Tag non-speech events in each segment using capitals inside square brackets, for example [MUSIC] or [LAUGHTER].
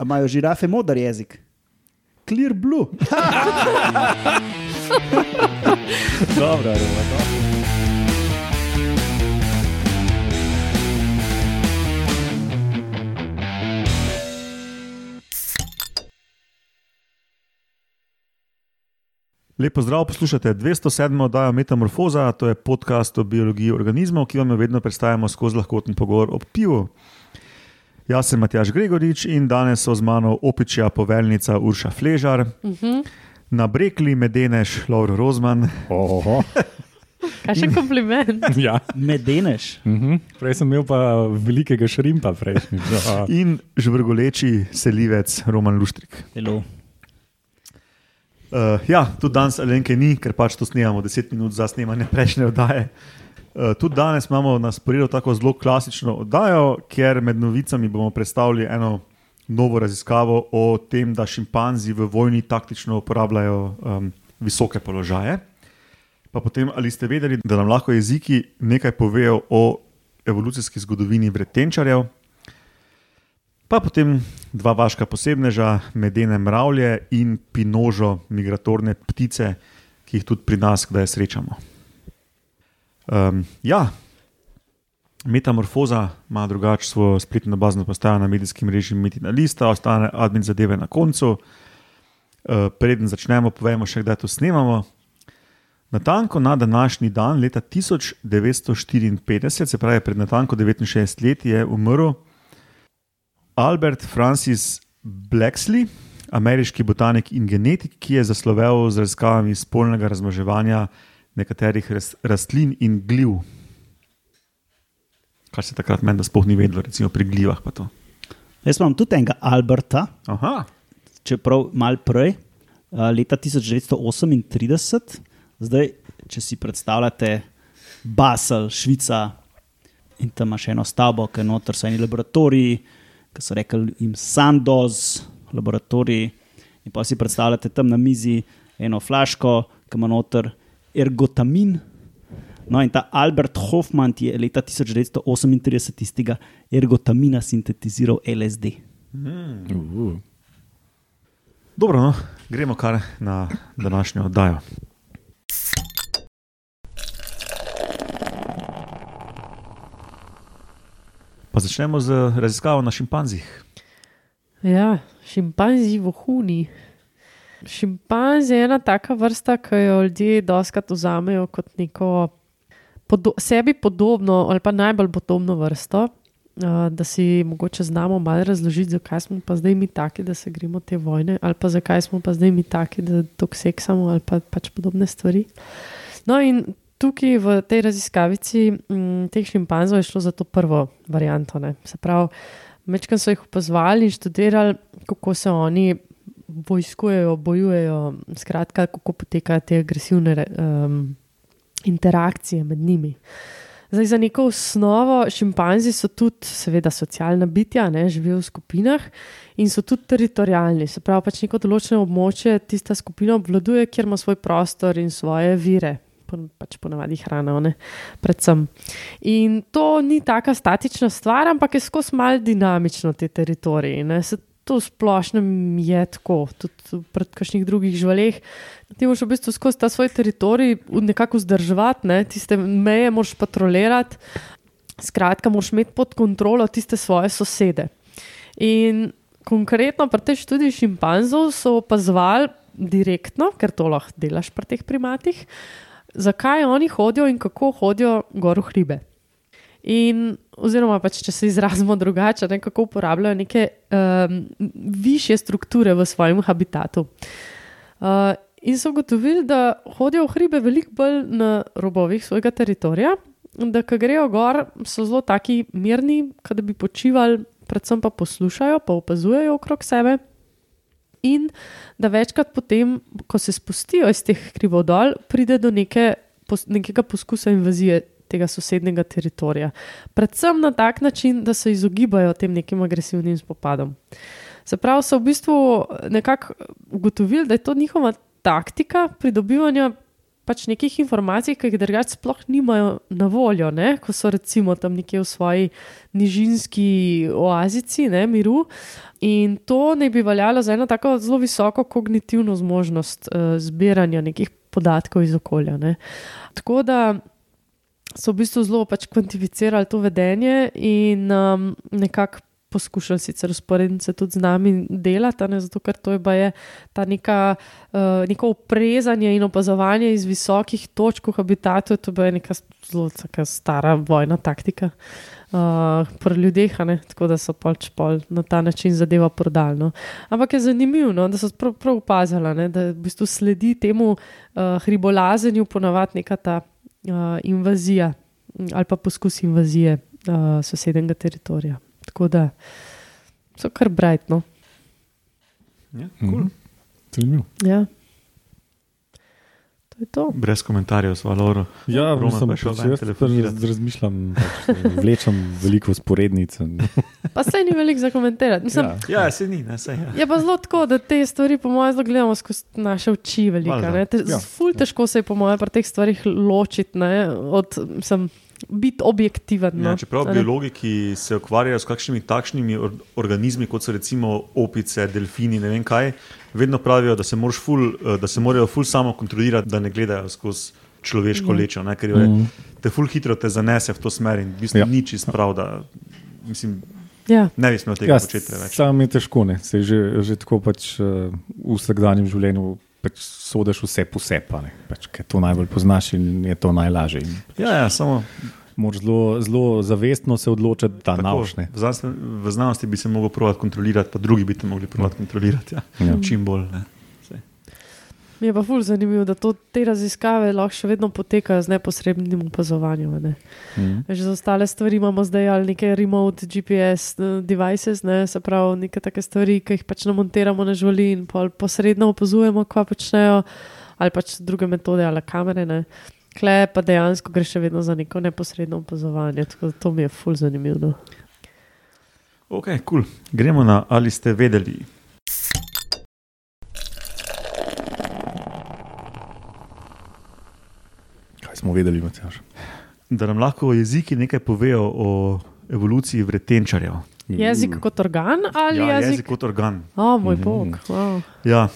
A imajo žirafe modar jezik? Clear blue. [LAUGHS] Dobro, Roma, dobro. Lepo zdrav, poslušate 207. oddajo Metamorfoza, to je podcast o biologiji organizmov, ki vam jo vedno predstavljamo skozi lahkoten pogovor o pivu. Jaz sem Matjaš Gregorič in danes so z mano opičja poveljnica Urša Fležar, uh -huh. na brekli medeneš Lauro Rozman Oho, [LAUGHS] Kaj še kompliment? [LAUGHS] ja. Medeneš. mhm. Prej sem imel pa velikega šrimpa prejšnjič. Ja. in žvrgoleči selivec Roman Luštrik. Hello. Uh, ja, tudi danes Alenke ni, ker pač to snemamo 10 minut za snemanje prejšnje oddaje. Uh, tudi danes imamo na sporedu tako zelo klasično oddajo, ker med novicami bomo predstavili eno novo raziskavo o tem, da šimpanzi v vojni taktično uporabljajo um, visoke položaje. Pa potem, ali ste vedeli, da nam lahko jeziki nekaj povejo o evolucijski zgodovini vretenčarjev, pa potem dva vaška posebneža, medene mravlje in pinožo, migratorne ptice, ki jih tudi pri nas kdaj srečamo. Um, ja, Metamorfoza ima drugače svojo spletno bazno postajo na medijskem mreži Metina Lista, ostane admin zadeve na koncu. Uh, preden začnemo, povemo še, kdaj to snemamo. Natanko na današnji dan, leta 1954, se pravi pred natanko 69 leti, je umrl Albert Francis Blacksley, ameriški botanik in genetik, ki je zaslovel z raziskavami spolnega razmnoževanja nekaterih ras, rastlin in gliv. Kar se takrat meni, da sploh ni vedelo, recimo pri glivah. Jaz imam tudi enega Alberta, Aha, čeprav mal prej, leta 1938. Zdaj, če si predstavljate Basel, Švica in tam imaš eno stavbo, ki je noter so eni laboratoriji, ki so rekli jim Sandoz, laboratoriji. In pa si predstavljate tam na mizi eno flaško, ki ima noter ergotamin. No, in ta Albert Hoffman je leta 1938 iz tega ergotamina sintetiziral LSD. Uh. dobro, no, gremo kar na današnjo oddajo. Začnemo z raziskavo na šimpanzih. Ja, šimpanzi vohuni. Šimpanzi je ena taka vrsta, ki jo ljudje doskrat vzamejo kot neko podo sebi podobno ali pa najbolj podobno vrsto. Uh, da si mogoče znamo malo razložiti, zakaj smo pa zdaj mi taki, da se gremo te vojne, ali pa zakaj smo pa zdaj mi taki, da to seksamo, ali pa pač podobne stvari. No, in tukaj v tej raziskavici m, teh šimpanzov je šlo za to prvo varianto. Ne. Se pravi, Mečkaj so jih opazovali in študirali, kako se oni vojskujejo, bojujejo, skratka, kako potekajo te agresivne um, interakcije med njimi. Zdaj, za neko osnovo šimpanzi so tudi, seveda, socialna bitja, ne, živijo v skupinah in so tudi teritorijalni. Se pravi, pač neko določeno območje tista skupina obvladuje, kjer ima svoj prostor in svoje vire, pač ponavadi hrana, ne, predvsem. In to ni taka statična stvar, ampak je skozi mal dinamično te teritorije. ne. Se To v splošnem je tako, tudi pred kakšnih drugih živaleh. Ti moraš v bistvu skozi ta svoj teritorij nekako vzdrževati, ne? tiste meje moraš patrolirati, skratka, moraš imeti pod kontrolo tiste svoje sosede. In konkretno pri tej študiji šimpanzov so opazovali direktno, ker to lahko delaš pri teh primatih, zakaj oni hodijo in kako hodijo gor v hribe. In, oziroma, pač, če se izrazimo [LAUGHS] drugače, ne, kako uporabljajo neke um, više strukture v svojem habitatu. Uh, in so ugotovili, da hodijo v hribe veliko bolj na robovih svojega teritorija, da ko grejo gor, so zelo taki mirni, kot da bi počivali, predvsem pa poslušajo, pa opazujejo okrog sebe. In da večkrat potem, ko se spustijo iz teh hribov dol, pride do neke, pos, nekega poskusa invazije tega sosednjega teritorija. Predvsem na tak način, da se izogibajo tem nekim agresivnim spopadom. Se pravi, so v bistvu nekako ugotovili, da je to njihova taktika pridobivanja pač nekih informacij, ki jih drugače sploh nimajo na voljo, ne? ko so recimo tam nekje v svoji nižinski oazici, ne, miru. In to ne bi veljalo za eno tako zelo visoko kognitivno zmožnost uh, zbiranja nekih podatkov iz okolja. Ne. Tako da so v bistvu zelo pač kvantificirali to vedenje in um, nekako poskušali sicer usporediti se tudi z nami delati, ne, zato ker to je baje ta neka, uh, neko oprezanje in opazovanje iz visokih točk v habitatu, to je neka zelo stara vojna taktika. Uh, pri ljudeh, ne, tako da so pač pol na ta način zadeva prodalno. Ampak je zanimivo, no, da so prav, prav opazili, ne, da v bistvu sledi temu uh, hribolazenju ponavadi neka ta uh, invazija ali pa poskus invazije uh, sosednjega teritorija. Tako da so kar brightno. Ja, cool. Zanimivo. Ja. To je to. Brez komentarjev, s Valoro. Ja, pa je šel ven jaz razmišljam, pač, vlečem veliko sporednic. [LAUGHS] Pa se ni veliko za komentirati. Mislim, Ja. Ja, se ni, ne, se je. Je pa zelo tako, da te stvari, po mojem, zelo gledamo skozi naše oči. Velika. Te, Ja. ful težko se je, po mojem, pri teh stvarih ločiti, ne, od mislim, biti objektiven. No. Ja, čeprav ne. biologi, ki se ukvarjajo s kakšnimi takšnimi or organizmi, kot so recimo opice, delfini, ne vem kaj, vedno pravijo, da se, moraš ful, eh, da se morajo ful samo kontrolirati, da ne gledajo skozi človeško Ja. lečo, ne, ker je, Mhm. te ful hitro te zanese v to smer in v bistvu Ja. ni čist prav, da mislim, Ja. ne bi smel tega Ja, početi. Sam je težko, ne. Se že, že tako pač uh, v vsakdanjem življenju pač sodiš vse posebej, pač, ker to najbolj poznaš in je to najlažje. In Ja, ja, samo Moraš zelo, zelo zavestno se odločiti, da naučne. v, v znanosti bi se lahko provati kontrolirati, pa drugi bi te mogli provati kontrolirati. Ja. Ja. Čim bolj. Ne. Mi je pa ful zanimivo, da to, te raziskave lahko še vedno potekajo z neposrednim opazovanjem. Ne. Mhm. Že za ostale stvari imamo zdaj ali neke remote GPS eh, devices, ne, se pravi, neke take stvari, ki jih pač namontiramo na živali in posredno opazujemo, kva počnejo, ali pač druge metode ali kamere. Ne. Kle pa dejansko gre še vedno za neko neposredno opazovanje, tako da to mi je ful zanimivo. No. Ok, cool. Gremo na ali ste vedeli. Smo vedeli, Matjaš? Da nam lahko jeziki nekaj povejo o evoluciji vretenčarjev. Jezik kot organ ali Ja, jezik? jezik kot organ. O, moj Mhm. bog. Wow. Ja.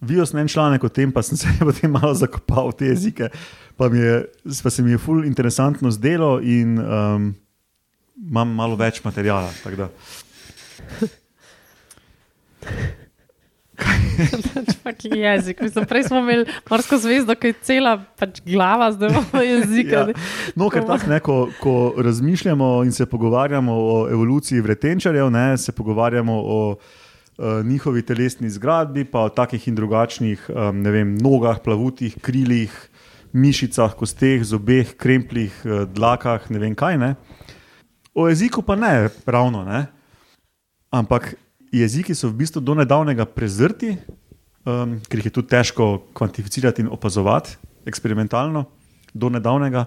Videl sem en članek o tem, pa sem se [LAUGHS] potem malo zakopal v te jezike. Pa, mi je, pa se mi je ful interesantno zdelo in um, imam malo več materijala. [LAUGHS] da- Fucking [LAUGHS] jezik. Mislim, prej smo imeli morsko zvezdo, ki je cela pač glava, zdaj imamo [LAUGHS] jezik. Ja. No, ker tako ne, ko, ko razmišljamo in se pogovarjamo o evoluciji vretenčarjev, ne, se pogovarjamo o uh, njihovi telesni zgradbi, pa o takih in drugačnih um, vem, nogah, plavutih, krilih, mišicah, kosteh, zobeh, krempljih, uh, dlakah, ne vem kaj. Ne. O jeziku pa ne, ravno ne. Ampak jeziki so v bistvu do nedavnega prezrti, um, ker jih je tudi težko kvantificirati in opazovati eksperimentalno, do nedavnega.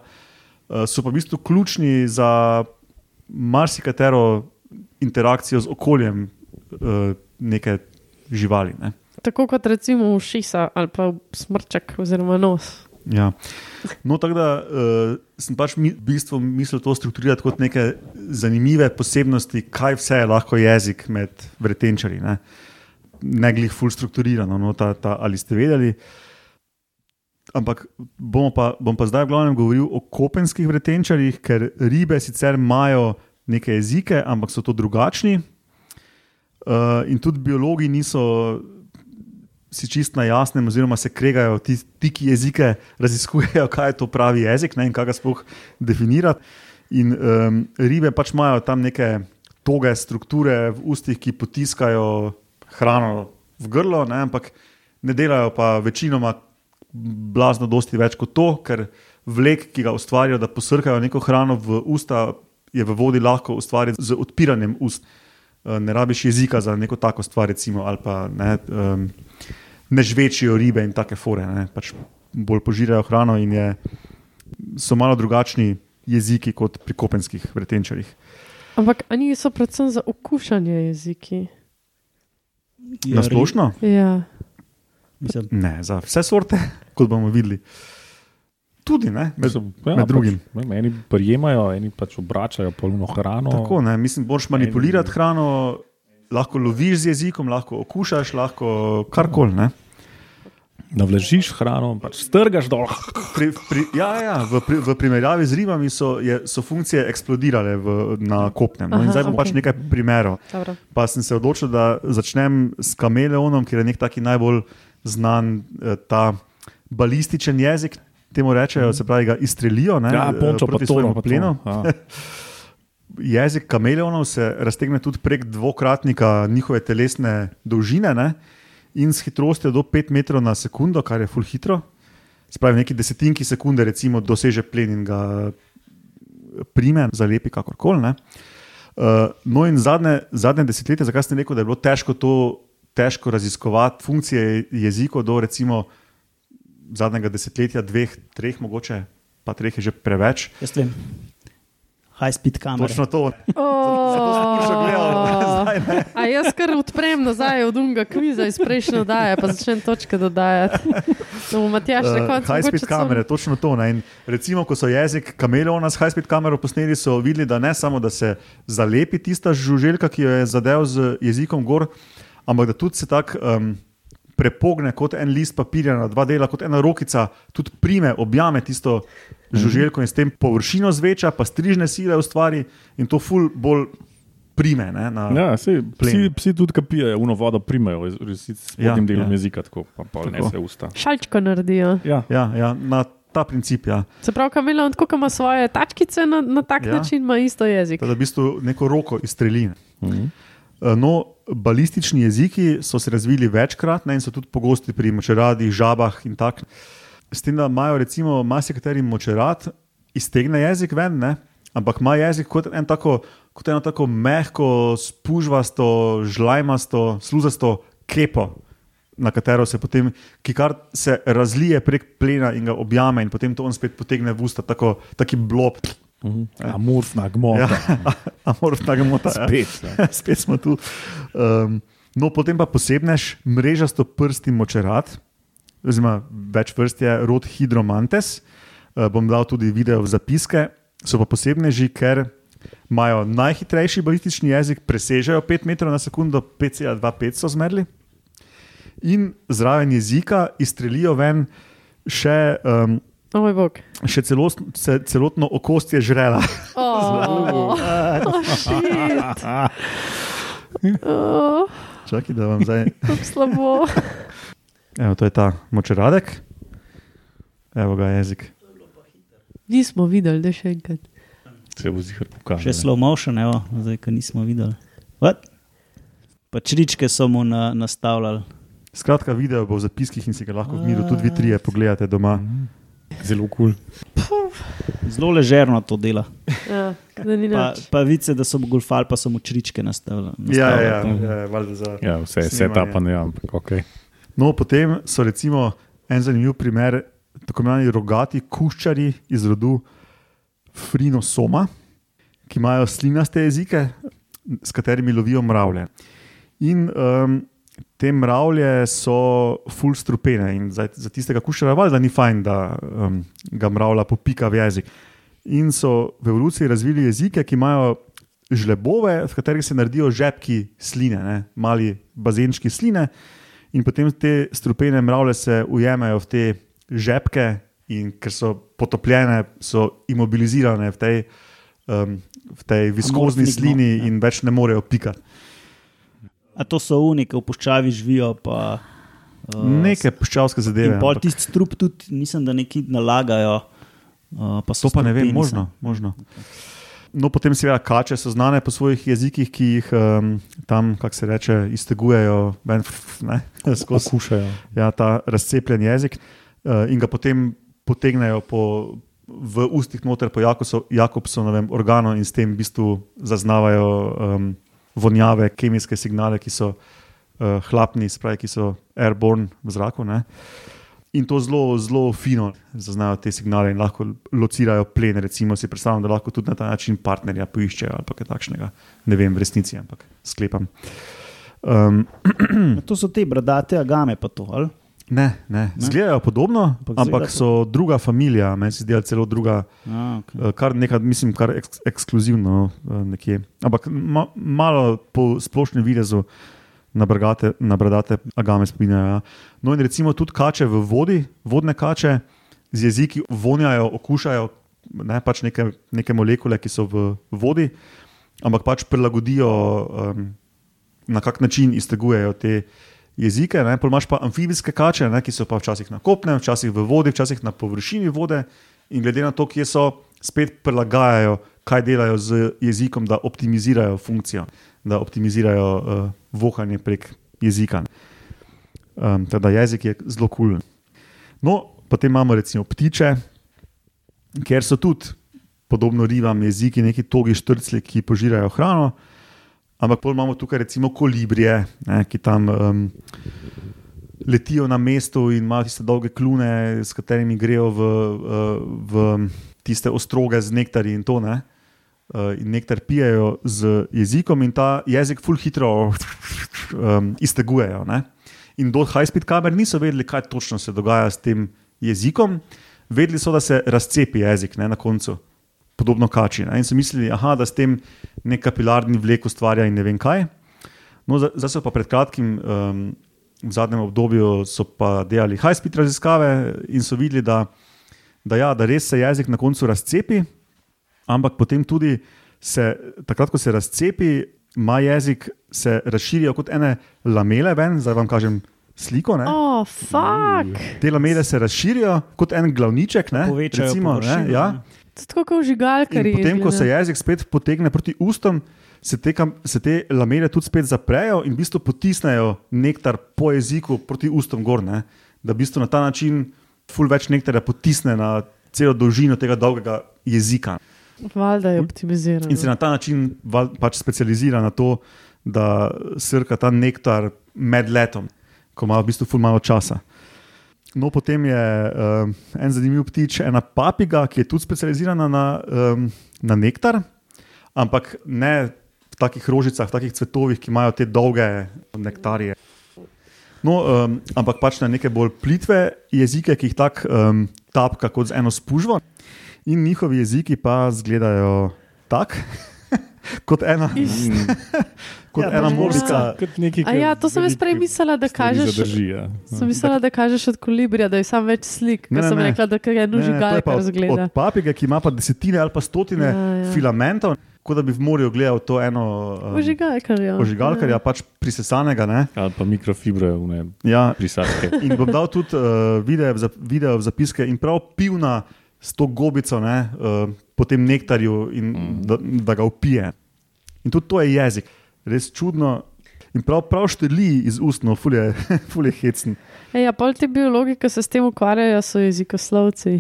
Uh, so pa v bistvu ključni za marsikatero interakcijo z okoljem uh, neke živali. Ne. Tako kot recimo ušesa ali pa smrček oziroma nos. Ja. No, tako da uh, sem pač mi, v bistvu mislil to strukturirati kot neke zanimive posebnosti, kaj vse je lahko jezik med vretenčari. Ne, ne glih ful strukturirano, no, ta, ta, ali ste vedeli. Ampak bom pa, bom pa zdaj v glavnem govoril o kopenskih vretenčarjih, ker ribe sicer imajo neke jezike, ampak so to drugačni. Uh, in tudi biologi niso si čist na jasnem, oziroma se kregajo ti, ti ki jezike [LAUGHS] raziskujejo, kaj je to pravi jezik ne, in kaj ga sploh definirati. In um, ribe pač imajo tam neke toge strukture v ustih, ki potiskajo hrano v grlo, ne, ampak ne delajo pa večinoma blazno dosti več kot to, ker vlek, ki ga ustvarijo, da posrkajo neko hrano v usta, je v vodi lahko ustvariti z odpiranjem ust. Eh, Ne rabiš jezika za neko tako stvar, recimo, ali pa ne, um, ne žvečijo ribe in take fore, ne, pač bolj požirajo hrano in je, so malo drugačni jeziki kot pri kopenskih vretenčarjih. Ampak oni so predvsem za okušanje jeziki. Ja, Na splošno? Ja. Mislim, Ne, za vse sorte, [LAUGHS] kot bomo videli. Tudi, ne, med, So- ja, med drugim. Pač, ne, eni prijemajo, eni pač obračajo polno hrano. Tako, ne, mislim, boš manipulirati hrano, lahko loviš z jezikom, lahko okušaš, lahko karkoli. Ne. Navležiš hrano, pač strgaš dol. Pri, pri, ja, ja, v, pri, v primerjavi z ribami so, je, so funkcije eksplodirale v, na kopnem. No, in Aha, zdaj bom okej. pač nekaj primerov. Dobro. Pa sem se odločil, da začnem s kameleonom, ker je nek taki najbolj znan eh, ta balističen jezik. Temu rečejo, se pravi, ga izstrelijo. Ne, Ja, eh, pončo pa proti to. svojemu pa to. plenu. Ja. [LAUGHS] Jezik kameleonov se raztegne tudi prek dvokratnika njihove telesne dolžine ne? In s hitrostjo do 5 metrov na sekundo, kar je full hitro. Spravi neki desetinki sekunde, recimo, doseže plen in ga prime, zalepi kakorkoli. ne. Uh, no, in zadnje, zadnje desetletje, zakaj sem rekel, da je bilo težko to težko raziskovati, funkcije jezikov do recimo zadnjega desetletja, dveh, treh, mogoče pa treh je že preveč. Jaz vem. High speed kamera. Točno to. [LAUGHS] Zato sem. Zdaj ne. A jaz kar odprem nazaj od unga kviza iz prejšnje oddaje, pa začnem točke dodajati. Da bo Matjaš na Uh, koncu. high speed mogoče kamere, točno to. Ne? In recimo, ko so jezik kameleona s high speed kamero posneli, so videli, da ne samo, da se zalepi tista žuželka, ki jo je zadev z jezikom gor, ampak da tudi se tako um, prepogne kot en list papirja na dva dela, kot ena rokica, tudi prime, objame tisto žuželko in s tem površino zveča, pa strižne sile ustvari in to ful bolj prime. Ne, na, Ja, sej, psi, psi tudi kapijo, uno vodo primajo, s Ja, spodnjim delom ja. jezika, tako pa pol ne Tako. se usta. Šalčko naredijo. Ja. Ja, ja, na ta princip. Ja. Se pravi, kameleon, tako kot ima svoje tačkice, na, na tak Ja. ja. način ima isto jezik. Da v bistvu neko roko izstreli. Mhm. Eh, No, balistični jeziki so se razvili večkrat ne, in so tudi pogosti pri močeradih, žabah in tako. S tem, da imajo recimo marsikateri močerad, iztegne jezik ven, ne, ampak ima jezik kot, en tako, kot eno tako mehko, spužvasto, žlajmasto, sluzasto kepo. Na katero se potem, ki kar se razlije prek plena in ga objame, in potem to on spet potegne v usta, tako taki blob. Amorfna gmota. Ja, [LAUGHS] amorfna gmota. ja. Spet. ne. [LAUGHS] Spet smo tu. Um, no, potem pa posebnež mrežasto prsti močerat, oziroma več vrst je rod hidromantes. Uh, bom dal tudi video v zapiske. So pa posebneži, ker imajo najhitrejši balistični jezik, presežejo 5 metrov na sekundo, 5,25 so zmerli. In zraven jezika izstrelijo ven še, um, O moj bog. še celost, ce, celotno okostje žrela. Oh, oh. Oh, Čakaj, da vam zdaj. [LAUGHS] slabo. Evo, to je ta močeradek, evo ga jezik. Nismo videli, da še enkrat. Se bo zihar pokazal. Še slow motion, evo, zdaj, ko nismo videli. What? Pa čričke so mu na, nastavljali. Skratka, video bo v zapiskih in si ga lahko v miru tudi vi trije pogledate doma. Zelo kul. Cool. Zelo ležerno to dela. Ja, da ni Pa, pa vice, da so golfali, pa so mu čričke nastavljali. Ja, ja, nastavljali. ja, valjda za. Ja, vse je setup, ne, ampak ok. No, potem so recimo en zanimiv primer, tako imenovani rogati kuščari iz rodu Frinosoma, ki imajo slinaste jezike, s katerimi lovijo mravlje. In um, te mravlje so full strupene in za, za tistega kuščara valjda ni fajn, da um, ga mravlja popika v jezik. In so v evoluciji razvili jezike, ki imajo žlebove, v katerih se naredijo žepki sline, ne? mali bazenčki sline. In potem te strupene mravlje se ujemajo v te žepke, in ker so potopljene, so imobilizirane v tej, um, v tej viskozni Amorfni slini gnom, ja. in več ne morejo pikati. A to so unike, v puščavi živijo. Pa, uh, Neke puščavske zadeve. Pol ampak tisti strup tudi, mislim, da neki nalagajo. Uh, pa To pa ne vem, strupeni, možno. možno. No, potem seveda kače so znane po svojih jezikih, ki jih um, tam, kako se reče, iztegujejo ven, ne, [LAUGHS] skozi Poskušajo. ja, ta razcepljen jezik uh, in ga potem potegnejo po, v ustih noter po Jakobso- Jakobsovem organu in s tem v bistvu zaznavajo um, vonjave, kemijske signale, ki so uh, hlapni, spravi, ki so airborne v zraku. Ne? In to zelo, zelo fino zaznajo te signale in lahko locirajo plen. Recimo si predstavljam, da lahko tudi na ta način partnerja poiščejo ali kaj takšnega. Ne vem, v resnici, ampak sklepam. Um, [CLEARS THROAT] To so te bradate agame, pa to. Ali? Ne, ne. Zgledajo podobno, Ampak ampak, so druga familija, meni se zdi celo druga, A, okay. eh, kar nekaj, mislim, kar eks, ekskluzivno no, eh, nekje. Ampak ma, malo po splošnem videzu na brgate, na bradate agame spominjajo. Ja. No, in recimo tudi kače v vodi, vodne kače z jeziki vonjajo, okušajo ne, pač neke, neke molekule, ki so v vodi, ampak pač prilagodijo, um, na kak način iztegujejo te jezike. Ne. Pol imaš pa amfibijske kače, ne, ki so pa včasih na kopnem, včasih v vodi, včasih na površini vode, in glede na to, kje so, spet prilagajajo, kaj delajo z jezikom, da optimizirajo funkcijo, da optimizirajo uh, vohanje prek jezika. Um, teda jezik je zelo kul. Cool. No, potem imamo recimo ptiče, ker so tudi podobno rivam jeziki, neki togi štrcli, ki požirajo hrano. Ampak pol imamo tukaj recimo kolibrije, ne, ki tam um, letijo na mestu in imajo tiste dolge klune, s katerimi grejo v, uh, v tiste ostroge z nektarji in to. Ne. Uh, in nektar pijejo z jezikom, in ta jezik ful hitro um, iztegujejo. Ne. In do high-speed kamer niso vedeli, kaj točno se dogaja s tem jezikom, vedeli so, da se razcepi jezik ne, na koncu, podobno kači. Ne. In so mislili, aha, da s tem nek kapilarni vlek ustvarja in ne vem kaj. No, zdaj so pa pred kratkim, um, v zadnjem obdobju, so pa delali high-speed raziskave in so videli, da, da, ja, da res se jezik na koncu razcepi, ampak potem tudi se, takrat, ko se razcepi, ima jezik se razširijo kot ene lamele, ven, zdaj vam kažem sliko. Ne? Oh, fuck. Te lamele se razširijo kot en glavniček, ne? Povečajo recimo, površino, ne? Ja. ne. To je Tako kot žigalkari. In potem, ko se jezik spet potegne proti ustom, se te, kam, se te lamele tudi spet zaprejo in v bistvu potisnejo nektar po jeziku proti ustom gor. Ne? Da v bistvu na ta način ful več nektarja potisne na celo dolžino tega dolgega jezika. Valjda je optimiziran. In se na ta način val, pač specializira na to, da srka ta nektar med letom, ko ima v bistvu ful malo časa. No, potem je um, en zanimiv ptič, ena papiga, ki je tudi specializirana na, um, na nektar, ampak ne v takih rožicah, v takih cvetovih, ki imajo te dolge nektarje. No, um, ampak pač na neke bolj plitve jezike, ki jih tako um, tapka kot z eno spužvo, in njihovi jeziki pa izgledajo tako, [LAUGHS] kot ena, kot Ja, ja, ena pač morska. Kot neki, A ja, to sem jaz prej mislila, da kažeš. Zadrži, ja. Sem mislila, da kažeš od kolibrija, da je samo več slik. Ne, Ker ne, sem ne. rekla, da je eno pa žigalkar od, papige, ki ima pa desetine ali pa stotine Ja, ja. filamentov, kot da bi v morju gledal to eno um, Ožigalkarja. ožigalkarja, pač prisesanega. Ne? Ali pa mikrofibre, ne, Ja, prisadke. in bom dal tudi uh, video, video v zapiske in prav pivna s to gobico ne, uh, po tem nektarju, in, mm. da, da ga upije. In tudi to je jezik, res čudno. In prav, prav šteli iz ust, no, fulje, [LAUGHS] fulje hecen. E, ja, pol ti biologi, ki se s tem ukvarjajo, so jezikoslovci.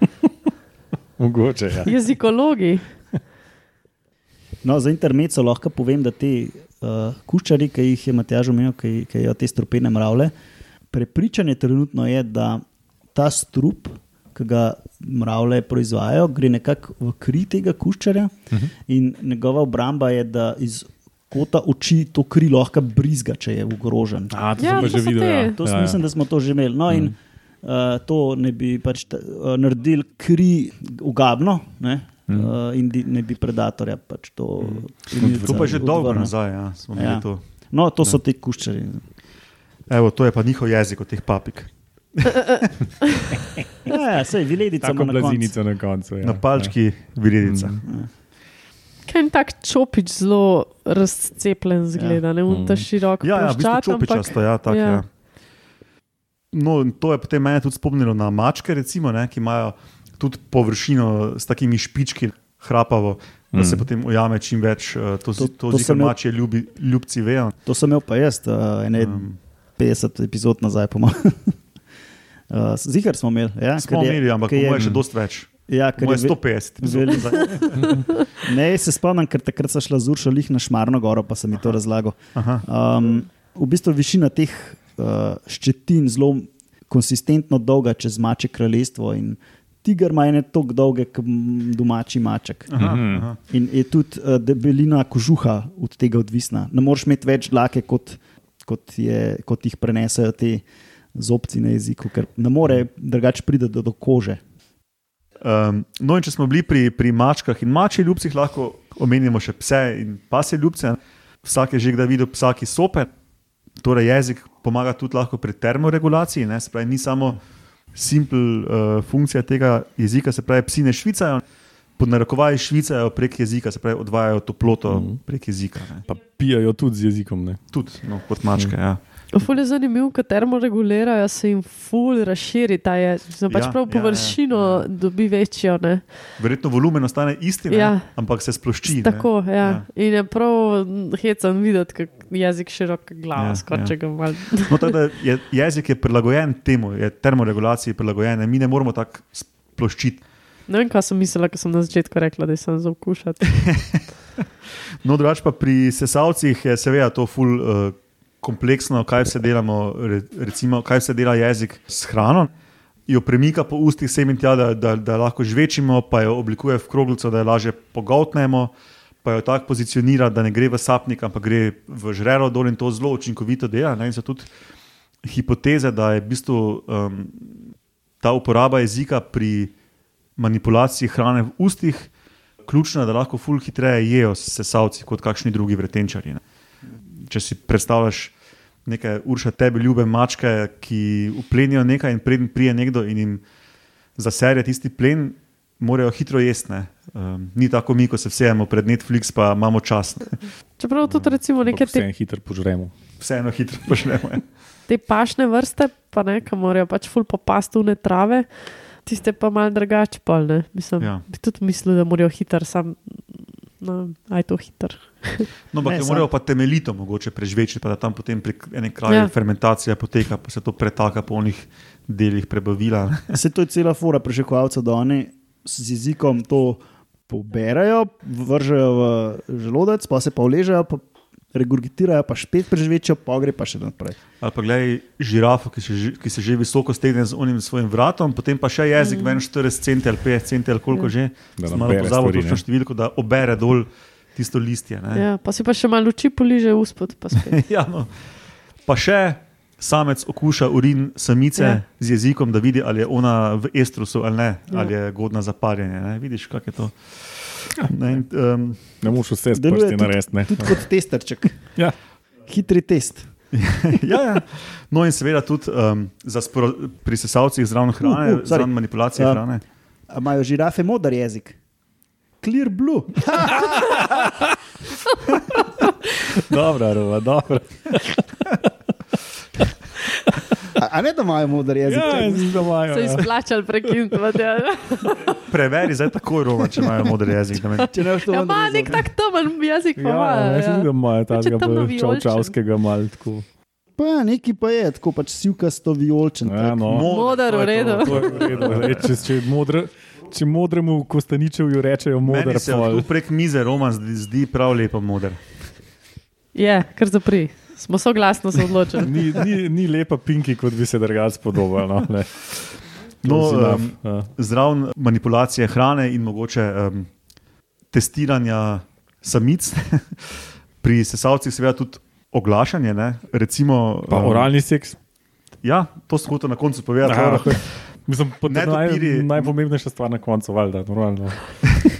[LAUGHS] Mogoče, ja. Jezikologi. No, za intermezzo lahko povem, da te uh, kuščari, ki jih je Matjaž omenil, ki, ki jo te strupene mravlje, prepričanje trenutno je, da ta strup, ki ga mravlje proizvajajo, gre nekako v kri tega kuščarja uh -huh. in njegova obramba je, da iz kota oči to kri lahko brizga, če je ogrožen. A, to Ja, to že videl. Ja. To ja, ja, ja. mislim, da smo to že imeli. No, in, uh, to ne bi pač ta, uh, naredili kri ugabno. Ne? Mm. Uh, in di, ne bi predatorja pač to. Mm. To pa je že dolgo nazaj, ja, smo Ja. to. No, to so ti kuščari. Evo, to je pa njihov jezik od teh papik. [LAUGHS] Ja, sej, viledica Tako ima na koncu. blazinico na koncu. Ja. Na palčki viredica. Mm. Kaj je tak čopič zelo razcepljen, zgleda, ne Mm. un ta širok. Ja, ja, v bistvu čopičasto, ja, tak, ja. ja. No, to je potem mene tudi spomnilo na mačke, recimo, ne, ki imajo tudi površino s takimi špički, hrapavo, da se Mm. potem ujame čim več. eh, To, To- to, to, imel- mačje ljubi, ljubci vejo. To sem imel pa jaz, uh, ene Um, 50 epizod nazaj, po mojem. [LAUGHS] Uh, Zihar smo imeli. Ja, smo je- imeli, ampak je- mojem še dosti več. Ja, ker je mojem ve- 150 epizod Veli- nazaj. Ne, se spomnim, ker takrat sem šla z Uršo lih na Šmarno goro, pa sem mi to razlagal. Um, v bistvu višina teh uh, ščetin zelo konsistentno dolga čez mače kraljestvo. in Tiger ima ene tako dolge, kot domači maček. Aha, Mhm. aha. In je tudi uh, debelina kožuha od tega odvisna. Ne moreš imeti več dlake, kot, kot, je, kot jih prenesajo te zobci na jeziku, ker ne more drugače priti do, do kože. Um, no, in če smo bili pri, pri mačkah in mačjih ljubcih, lahko omenimo še pse in pasje ljubce. Vsak je že kdaj videl psa, ki sope. Torej, jezik pomaga tudi lahko pri termoregulaciji, ne? se pravi, ni samo simpel uh, funkcija tega jezika, se pravi, psi ne švicajo. Pod narekovaji švicajo prek jezika, se pravi, odvajajo toploto mm -hmm. prek jezika. Ne. Pa pijajo tudi z jezikom. Ne? Tudi no, kot mačke. Mm. Ja. Ful je zanimivo, ker termoregulirajo, se jim ful razširi ta jezik. Pač Ja, prav ja, površino ja, ja. dobi večjo. Ne? Verjetno volumen ostane isti, ne, Ja. ampak se splošči. ne. Tako, ja. Ja. In je prav hecen videti, kako jezik široka glava, Ja, skoraj ja. ga mal. No, tako da je, jezik je prilagojen temu, je termoregulaciji prilagojen, ne. mi ne moramo tako sploščiti. Ne vem, kaj sem mislila, ko sem na začetku rekla, da sem za okušati. [LAUGHS] No, drugače pa pri sesalcih je seveda to ful uh, kompleksno, kaj vse delamo, re, recimo, kaj vse dela jezik s hrano. Jo premika po ustih sem in tja, da, da, da lahko žvečimo, pa jo oblikuje v kroglico, da jo lažje pogoltnemo, pa jo tako pozicionira, da ne gre v sapnik, ampak gre v žrelo dol in to zelo učinkovito dela. Ne? In so tudi hipoteze, da je v bistvu um, ta uporaba jezika pri manipulaciji hrane v ustih ključna, da lahko ful hitreje jejo sesalci kot kakšni drugi vretenčari. Ne. Če si predstavljaš neke urša tebi ljube mačke, ki uplenijo nekaj in preden prije nekdo in jim zaserje tisti plen, morajo hitro jesti. ne. Um, ni tako mi, ko se vsejemo pred Netflix, pa imamo čas. Ne. Čeprav tudi recimo neke Vse te, en hitro požremo. Vseeno hitro počnemo. ja. te pašne vrste, pa ne, ki morajo pač ful popasti v ne trave, tiste pa mal drugače pol, ne. Mislim, Ja. bi tudi mislil, da morajo hiter, sam, no, aj to hiter. No, ampak morajo pa temeljito mogoče prežvečiti, pa da tam potem prek ene kraje ja. Ja. fermentacija poteka, pa se to pretaka po onih delih prebavila. [LAUGHS] Se to je cela fora prešekovalcev, da oni z jezikom to poberajo, vržejo v želodec, pa se pa uležejo, pa regurgitirajo, pa spet preživečijo, pa gre pa še naprej. Ali pa gledaj žirafo, ki se, ki se že visoko stegne z onim svojim vratom, potem pa še jezik, mm. ven 40 centi ali 50 centi ali koliko že, Da malo stvari, točno številko, da obere dol tisto listje. ne. Ja, pa si pa še malo luči poliže uspod, pa spet. [LAUGHS] ja, no. Pa še samec okuša urin samice ja. Ja. z jezikom, da vidi, ali je ona v estrusu ali ne, ja. Ja. ali je godna za parjenje. Ne. Vidiš, kako je to. Ne, in, um, Ne moreš vse s Deluje prsti tudi- narediti. ne. Tudi kot testerček, Ja. hitri test. [LAUGHS] ja, ja. No, in seveda tudi um, za sporo, pri sesalcih zraven hrane, Uh, uh, zraven manipulacije Ja. hrane. A imajo žirafe moder jezik? Clear blue. [LAUGHS] Dobro, Rova, dobro. [LAUGHS] A, ne, da imajo moder jezik? Ja, jaz mislim, da imajo. Se ja. izplačali prekiniti. Ja, Preveri zdaj takoj, Roma, če imajo modri jezik. [LAUGHS] Če ne boš to ja vendar ima vezal, nek tak temen jezik, pa Ja, ima. jaz mislim, da imajo tega bolj vijoličen. čovčavskega mal tako. Pa ja, neki pa je, tako pač sivkasto vijolčen. Ja, tak. no. Moder, to je v redu. to. To je Če, če, modre, če modremu Kostaničevju rečejo modar Meni se tu prek mize Roman zdi, zdi prav lepo moder. Je, kar zapri. Smo soglasno se odločili. Ni, ni, ni lepa pinki, kot bi se drugače spodobal. No, ne. [LAUGHS] No, um, ja. Zraven manipulacije hrane in mogoče um, testiranja samic, [LAUGHS] pri sesalcih seveda tudi oglašanje. Ne? Recimo, Pa um, oralni seks. Ja, to sem hotel na koncu povedati. Ja. Mislim, to je naj, Netopiri- najpomembnejša stvar na koncu, valjda, normalno. [LAUGHS]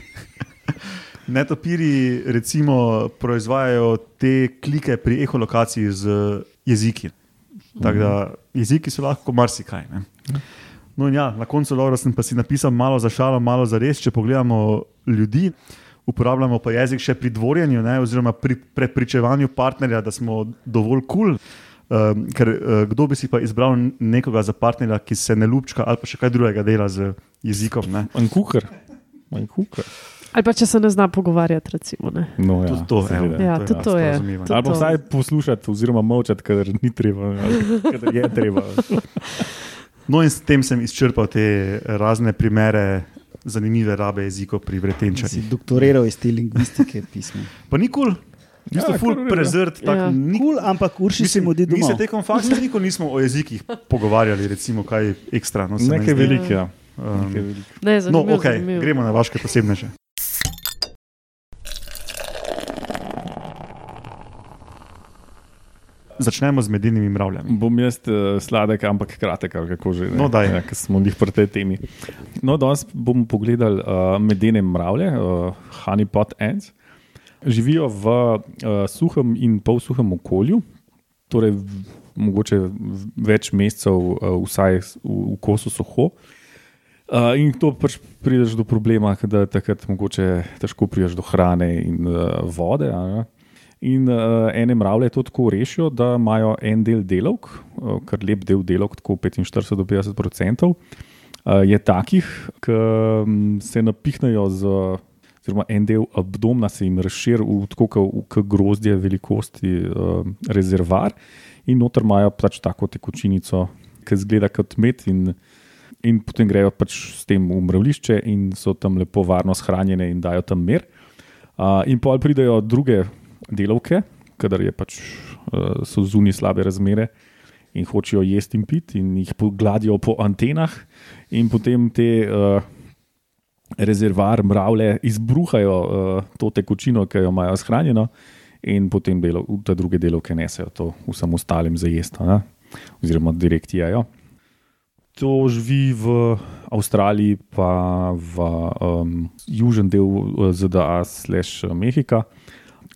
Netopiri recimo proizvajajo te klike pri eholokaciji z jeziki. Tako da jeziki so lahko marsikaj. Ne? No, ja, na koncu Laura, sem pa si napisal malo za šalo, malo za res. Če pogledamo ljudi, uporabljamo pa jezik še pri dvorjenju, ne, oziroma pri prepričevanju partnerja, da smo dovolj kul. Cool. Um, ker uh, kdo bi si pa izbral nekoga za partnerja, ki se ne lupčka ali pa še kaj drugega dela z jezikom. Ne? Manj kuhar. Ali pa če se ne zna pogovarjati, recimo. Ne. No, ja, Tudi to, evo, Ja, to tudi to je. Tudi Ali pa vsaj poslušati, oziroma molčati, ker ni treba, kadar je treba. No, in s tem sem izčrpal te razne primere zanimive rabe jezikov pri Si vretenčarjih. doktoriral iz te lingvistike pisma. Pa ni kul, cool. Ja, ja, ful prezrt. Tak, Ja. ni, Kul, ampak urši se mu di mi se tekom faksa nikoli nismo o jezikih pogovarjali, recimo kaj ekstra. No, meni Nekaj velikega. Um, Nekaj velikega. Ne, no, zanimivo, ok, zanimivo. gremo na vaše posebneže. Začnemo z medenimi mravljami. Bom jaz uh, sladek, ampak kratek, ali kako že. ne. No, daj. Ja, ker smo jih pri tej temi. No, danes bomo pogledali uh, medene mravlje, uh, honeypot ants. Živijo v uh, suhem in polsuhem okolju, torej v, mogoče več mesecev, uh, vsaj v, v kosu suho. Uh, in to pač prideš do problema, da takrat mogoče težko prideš do hrane in uh, vode. a ne. In uh, ene mravlje to tako rešijo, da imajo en del delovk, uh, kar lep del delovk, tako 45 do 50 odstotkov, uh, je takih, ki um, se napihnejo z. Oziroma, en del abdomna se jim razširi v tako kot grozdje velikosti uh, rezervar, in noter imajo pač tako tekočinico, ki zgleda kot med, in, in potem grejo pač s tem v mravlišče in so tam lepo varno shranjene in dajo tam mir. Uh, in pa pridejo druge delavke, kadar je pač, uh, so zunaj slabe razmere in hočejo jesti in piti, in jih pogladijo po antenah, in potem te uh, rezervar mravlje izbruhajo uh, to tekočino, ki jo imajo shranjeno, in potem delo, te druge delavke nesejo to vsem ostalim za jesti, oziroma direkt jejo. To živi v Avstraliji, pa v um, južnem delu ZDA, slash Mehika.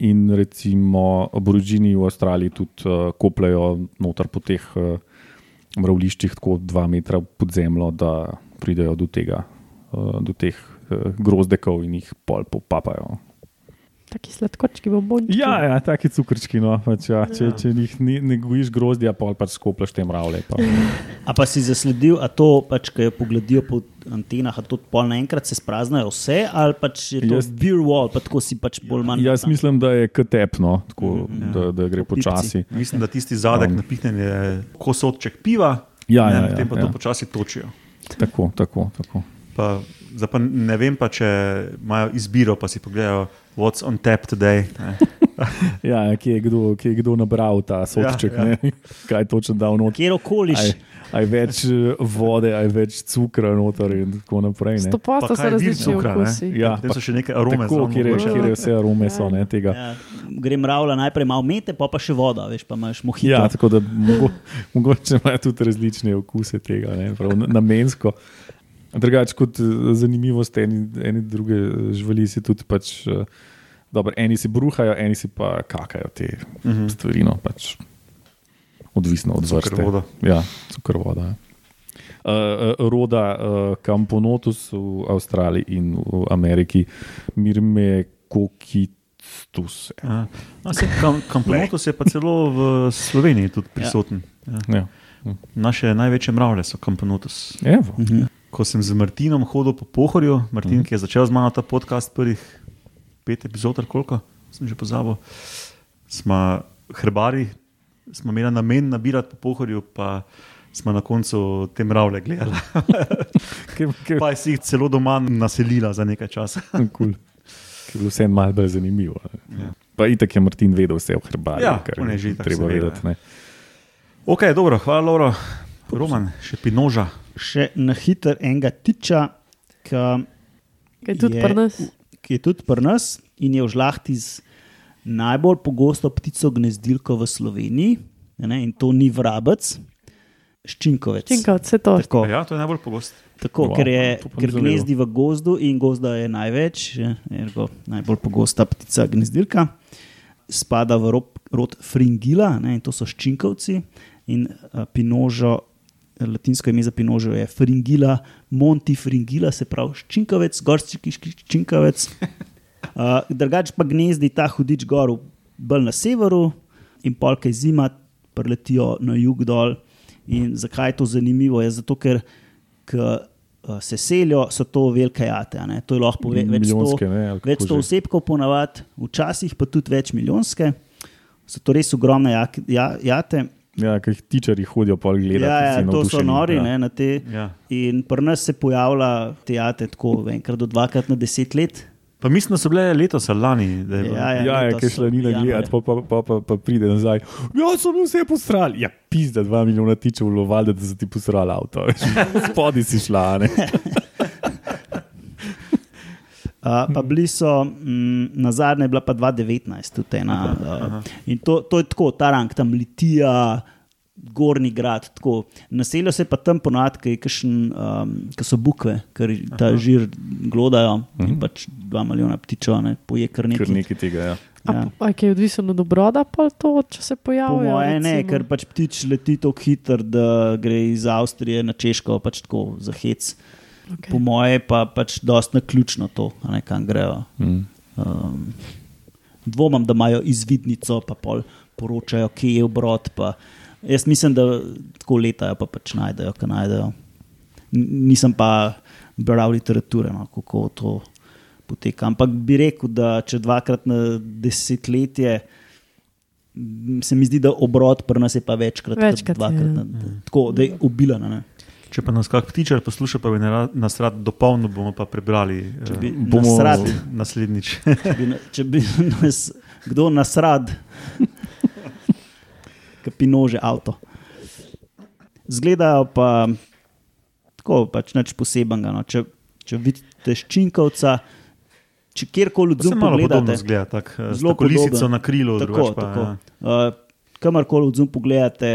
In recimo aborižini v Avstraliji tudi uh, kopljajo noter po teh uh, mravliščih, tako dva metra pod zemljo, da pridejo do tega, uh, do teh uh, grozdekov in jih pol popapajo. Taki sladkočki bombončki. Ja, ja taki cukrčki. No, pač, ja, če, če jih ni, ne gojiš grozdja, pol pač skoplaš te mravlje. Pa. A pa si zasledil, a to pač, ki jo pogledijo po antenah, a to pol naenkrat se spraznajo vse, ali pač je to Jaz- beer wall, pa tako si pač bolj manj. Jaz mislim, da je KTEP, no, tako, Mhm, da, da gre počasi. Mislim, da tisti zadek Um. napihnen je kosotček piva, Ja, ne, ja, potem pa ja, to ja. počasi točijo. Tako, tako, tako. Pa, pa ne vem, pa, če imajo izbiro, pa si pogledajo, what's on tap today. Ne. Ja, [LAUGHS] ja, kje, je kdo, kje je kdo nabral ta sodček, Ja, ja, ja. [LAUGHS] kaj točno dal noter. Kjer okoliš. Aj, več eh, vode, aj več cukra noter in tako naprej. ne. Sto posto Pa so različni cukra, ne? okusi. Ja, Potem pa, so še neke arome. tako, kjer je, mogoče. kjer je vse arume so, ne, tega. Ja, gre mravlja najprej malo mete, pa pa še voda, veš, pa imaš mohito. Ja, tako da mogo, [LAUGHS] mogoče imajo tudi različne okuse tega, ne, prav na- Drugače, kot eh, zanimivost, eni, eni druge eh, živali si tudi pač. eh, Dobro, eni si bruhajo, eni si pa kakajo te uh -huh. stvari. No, pač odvisno od vrste. Cukrvoda. Ja, cukrovoda. Ja. Uh, roda uh, Camponotus v Avstraliji in v Ameriki, Mirme Kokistus. Ja. No, se, kam, Kamponotus je pa celo v Sloveniji tudi prisoten. Ja. Ja. Naše največje mravlje so Kamponotus. Evo. Mhm. Ko sem z Martinom hodil po pohorju, Martin, ki je začel z mano ta podcast, prvih pet epizod, koliko sem že pozabil, smo hrbari, smo imeli namen nabirati po pohorju, pa smo na koncu te mravlje gledali. [LAUGHS] Pa si jih celo doma naselila za nekaj časa. [LAUGHS] cool. Ker je bilo vse malo bolj zanimivo. Ja. Pa itak je Martin vedel vse o hrebarju, Ja, kar je že treba vedeti. ne. Ok, dobro, hvala, Laura. Roman, še pinoža. Še na hiter enega tiča, ki je tudi Je- pri nas? ki je tudi pri nas in je v žlahti z najbolj pogosto ptico gnezdilko v Sloveniji, a ne, in to ni vrabec, ščinkovec. Činka, vse to. Tako, Ja, to je najbolj pogost. tako Wow, ker, je, ker gnezdi v gozdu in gozda je največ, je, ergo najbolj pogosta ptica gnezdilka. Spada v rob, rod Fringila ne, in to so ščinkovci. In uh, pinožo, latinsko ime za pinožo je Fringila, Monti Fringila, se pravi ščinkovec, gorski ščinkovec. Uh, [LAUGHS] drugač pa gnezdi ta hudič gor, bolj na severu, in polka je zima, preletijo na jug dol. In zakaj je to zanimivo? Je zato, ker k, uh, se selijo, so to velike jate. ne. To je lahko ve, več sto, ne, več sto osebkov, ponavadi, včasih pa tudi več milijonske. So to res ogromne jak, ja, jate. Ja, ker jih tičari hodijo pol gledati. Ja, ja, to so nori. ja. Ne, na te. Ja. In pri nas se pojavlja te jate tako enkrat do dvakrat na deset let. Pa mislim, da so bile letos ali lani. da je bilo- Ja, Ja, ja letos ki šla so Nina januarja. gledati, pa, pa, pa, pa, pa pride nazaj. Ja, so mi vse postrali. Ja, pizda, dva milijona tičev lovalde, da so ti postrali avto. [LAUGHS] Spodaj si šla, ne. [LAUGHS] Uh, pa bili so, mm, na zadnje je bila pa 2019, tudi ena. Uh, in to, to je tako, ta rang, tam Litija, Gorni grad. Tako. Naseljo se pa tam ponovadi, um, ki so bukve, ker ta Aha. žir glodajo in pač dva milijona ptičev, ne, poje kar Ker nekaj. nekaj tega je. Ja. A, Ja. a je odvisno od obroda, pa to, če se Po pojavijo? moje ne, ker pač ptič leti tako hitro, da gre iz Avstrije na Češko, pač tako za hec. Okay. Po moje pa pač dosti naključno to, a ne kam grejo. Mm. Um, dvomim, da imajo izvidnico, pa pol poročajo, kje je obrod. Pa. Jaz mislim, da tako letajo, pa pač najdejo, kaj najdejo. Nisem pa bral literature, no, kako to poteka. Ampak bi rekel, da če dvakrat na desetletje. Se mi zdi, da obrod pri nas je pa večkrat, Večkrat, dvakrat. ja. Na, tako, da je ubila. Če pa nas kak ptičar posluša, pa bi nas rad dopolnil, bomo pa prebrali Če bi eh, bomo- rad, naslednjič. [LAUGHS] če bi, če bi nas, kdo nas rad, [LAUGHS] ki pinože avto. Zgledajo pa tako, pač nič posebenega. No. Če, če vidite ščinkovca, če kjerkoli odzum podobno pogledate, zgleda, tak, eh, Zelo tako lisico na krilu. tako, drugače pa, tako. ja. Uh, kamorkoli odzum pogledate,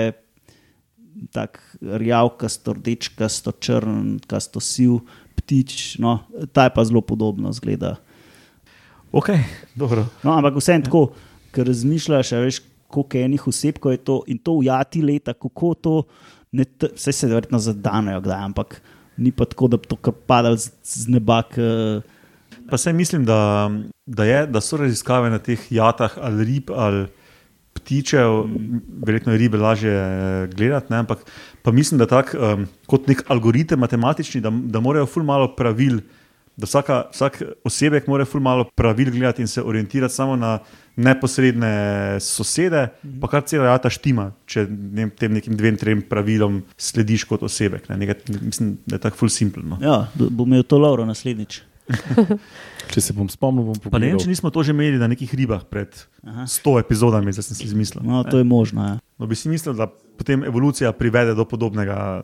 tako rjavkasto, rdečkasto, črnkasto, siv ptič, no, ta je pa zelo podobno zgleda. Ok, dobro. No, ampak vseeno tako, ker razmišljaš, a veš, koliko enih oseb ko je to in to ujati leta, kako to, ne vse se verjetno zadanejo, kdaj, ampak ni pa tako, da bi to kar padalo z, z neba. K, Pa se mislim, da, da, je, da so raziskave na teh jatah ali rib ali ptičev, mm. verjetno je ribe lažje eh, gledati, ne? ampak pa mislim, da tak, um, kot nek algoritem matematični, da, da morajo ful malo pravil. Da vsaka, vsak osebek mora ful malo pravil gledati in se orientirati samo na neposredne sosede, pa kar cela jata štima, če ne, tem nekim dvem, trem pravilom slediš kot osebek. Ne? Nekaj, mislim, da je tako ful simpel. No. ja, da bo imel to Lauro naslednjič. Če se bom spomnil, bom Pa ne vem, pogledal. če nismo to že imeli na nekih ribah pred Aha. 100 epizodami, zdaj sem si izmislil. No, to je možno. Ja. No, bi si mislil, da potem evolucija privede do podobnega,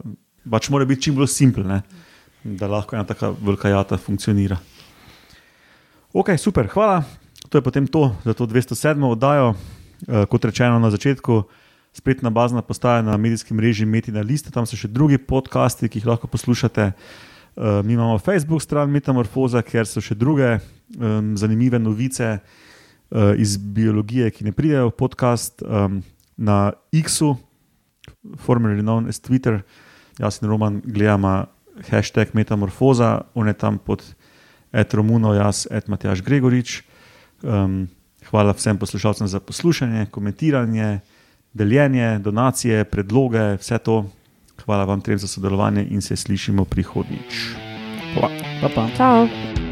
pač mora biti čim bolj simpel, ne? da lahko ena taka velika jata funkcionira. Ok, super, hvala. To je potem to za to 207. oddajo. Eh, Kot rečeno na začetku, spletna bazna postaja na medijskem mreži Metina Lista, tam so še drugi podcasti, ki jih lahko poslušate. Eh, Mi imamo Facebook stran Metamorfoza, kjer so še druge um, zanimive novice uh, iz biologije, ki ne pridejo v podcast. Um, na X-u, formerly known as Twitter, jaz in Roman gledamo hashtag Metamorfoza, on je tam pod Ed Romuno, jaz, Ed Matjaš Gregorič. Um, hvala vsem poslušalcem za poslušanje, komentiranje, deljenje, donacije, predloge, vse to. Hvala vam trem za sodelovanje in se slišimo prihodnjič. Hvala. Pa, pa. Čau.